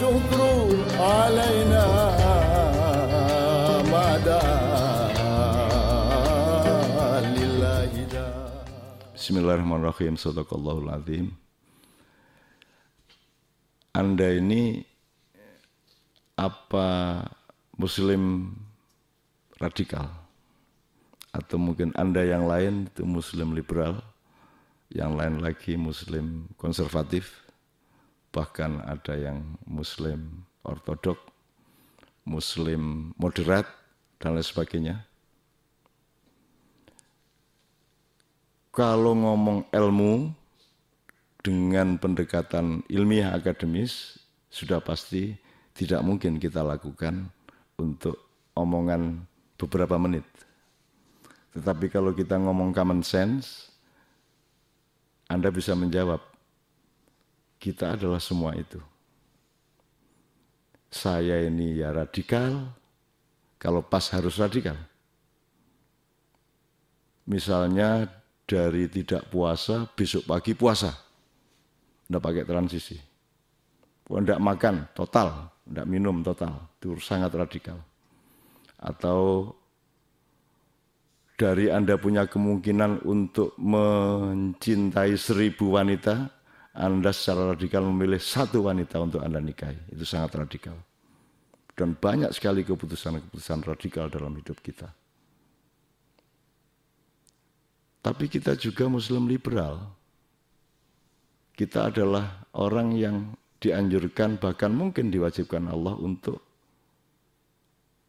والشكر علينا ما دعا لله دار Bismillahirrahmanirrahim. Sadaqallahul azim. Anda ini apa muslim radikal? Atau mungkin Anda yang lain itu muslim liberal, yang lain lagi muslim konservatif, Bahkan ada yang muslim ortodok, muslim moderat, dan lain sebagainya. Kalau ngomong ilmu dengan pendekatan ilmiah akademis, sudah pasti tidak mungkin kita lakukan untuk omongan beberapa menit. Tetapi kalau kita ngomong common sense, Anda bisa menjawab, kita adalah semua itu. Saya ini ya radikal, kalau pas harus radikal. Misalnya dari tidak puasa, besok pagi puasa. Tidak pakai transisi. Tidak makan, total. Tidak minum, total. Itu sangat radikal. Atau dari Anda punya kemungkinan untuk mencintai seribu wanita, Anda secara radikal memilih satu wanita untuk Anda nikahi. Itu sangat radikal. Dan banyak sekali keputusan-keputusan radikal dalam hidup kita. Tapi kita juga Muslim liberal. Kita adalah orang yang dianjurkan, bahkan mungkin diwajibkan Allah untuk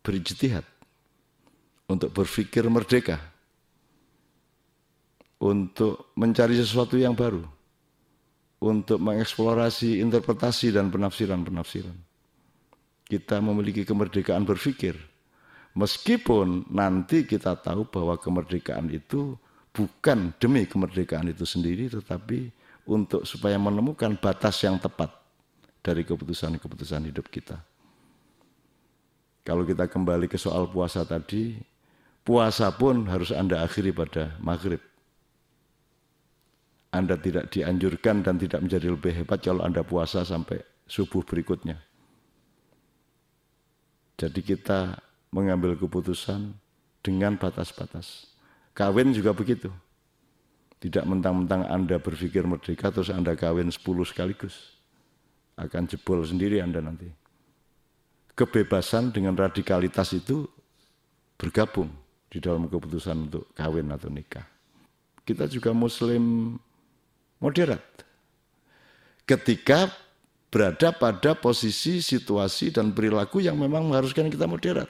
berijtihad, untuk berpikir merdeka, untuk mencari sesuatu yang baru, untuk mengeksplorasi interpretasi dan penafsiran-penafsiran. Kita memiliki kemerdekaan berpikir, meskipun nanti kita tahu bahwa kemerdekaan itu bukan demi kemerdekaan itu sendiri tetapi untuk supaya menemukan batas yang tepat dari keputusan-keputusan hidup kita. Kalau kita kembali ke soal puasa tadi, puasa pun harus Anda akhiri pada maghrib. Anda tidak dianjurkan dan tidak menjadi lebih hebat kalau Anda puasa sampai subuh berikutnya. Jadi kita mengambil keputusan dengan batas-batas. Kawin juga begitu. Tidak mentang-mentang Anda berpikir merdeka terus Anda kawin 10 sekaligus. Akan jebol sendiri Anda nanti. Kebebasan dengan radikalitas itu bergabung di dalam keputusan untuk kawin atau nikah. Kita juga muslim moderat. Ketika berada pada posisi, situasi, dan perilaku yang memang mengharuskan kita moderat.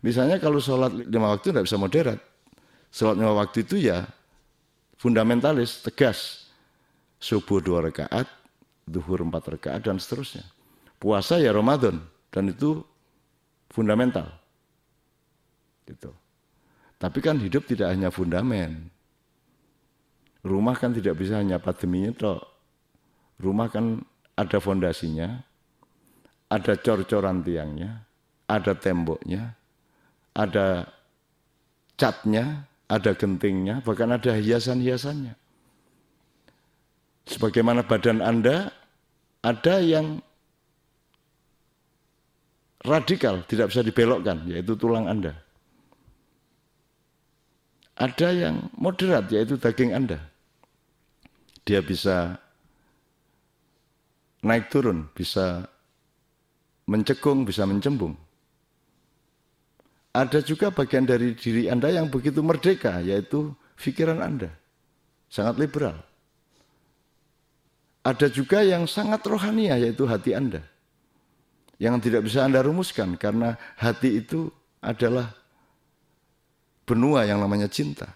Misalnya kalau sholat lima waktu tidak bisa moderat, Sholat lima waktu itu ya fundamentalis, tegas. Subuh dua rakaat, duhur empat rakaat, dan seterusnya. Puasa ya Ramadan, dan itu fundamental. Gitu. Tapi kan hidup tidak hanya fundamen. Rumah kan tidak bisa hanya pandeminya toh. Rumah kan ada fondasinya, ada cor-coran tiangnya, ada temboknya, ada catnya, ada gentingnya, bahkan ada hiasan-hiasannya. Sebagaimana badan Anda, ada yang radikal, tidak bisa dibelokkan, yaitu tulang Anda. Ada yang moderat, yaitu daging Anda. Dia bisa naik turun, bisa mencekung, bisa mencembung. Ada juga bagian dari diri Anda yang begitu merdeka, yaitu pikiran Anda. Sangat liberal. Ada juga yang sangat rohania, yaitu hati Anda. Yang tidak bisa Anda rumuskan, karena hati itu adalah benua yang namanya cinta.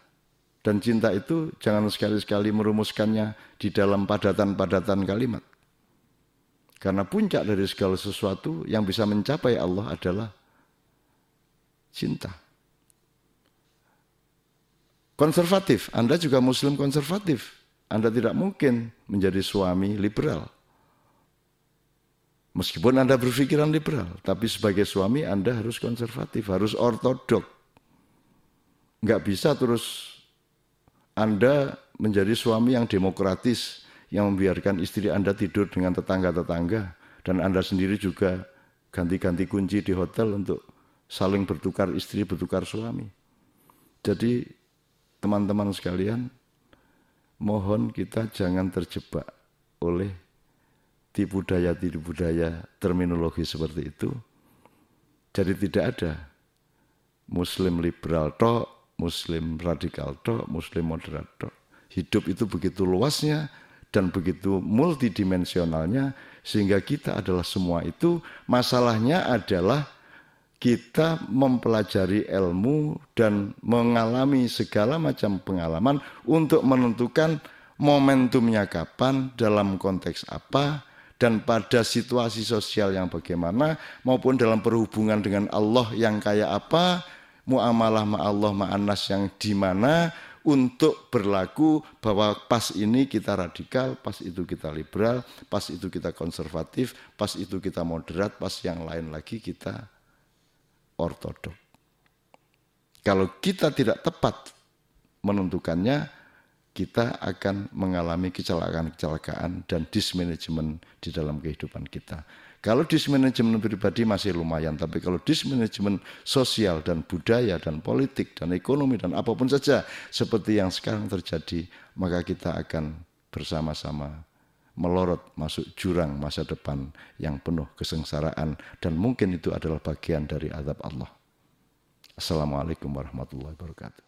Dan cinta itu jangan sekali-sekali merumuskannya di dalam padatan-padatan kalimat. Karena puncak dari segala sesuatu yang bisa mencapai Allah adalah cinta. Konservatif, Anda juga muslim konservatif. Anda tidak mungkin menjadi suami liberal. Meskipun Anda berpikiran liberal, tapi sebagai suami Anda harus konservatif, harus ortodok. Enggak bisa terus Anda menjadi suami yang demokratis, yang membiarkan istri Anda tidur dengan tetangga-tetangga, Dan Anda sendiri juga ganti-ganti kunci di hotel untuk saling bertukar istri, bertukar suami. Jadi teman-teman sekalian, mohon kita jangan terjebak oleh tipu daya tipu daya terminologi seperti itu. Jadi tidak ada Muslim liberal tok, Muslim radikal tok, Muslim moderat tok. Hidup itu begitu luasnya dan begitu multidimensionalnya sehingga kita adalah semua itu. Masalahnya adalah kita mempelajari ilmu dan mengalami segala macam pengalaman untuk menentukan momentumnya kapan, dalam konteks apa, dan pada situasi sosial yang bagaimana, maupun dalam perhubungan dengan Allah yang kayak apa, muamalah ma Allah ma'anas yang di mana, untuk berlaku bahwa pas ini kita radikal, pas itu kita liberal, pas itu kita konservatif, pas itu kita moderat, pas yang lain lagi kita ortodok. Kalau kita tidak tepat menentukannya, kita akan mengalami kecelakaan-kecelakaan dan dismanajemen di dalam kehidupan kita. Kalau dismanajemen pribadi masih lumayan, tapi kalau dismanajemen sosial dan budaya dan politik dan ekonomi dan apa pun saja seperti yang sekarang terjadi, maka kita akan bersama-sama melorot masuk jurang masa depan yang penuh kesengsaraan dan mungkin itu adalah bagian dari azab Allah. Assalamualaikum warahmatullahi wabarakatuh.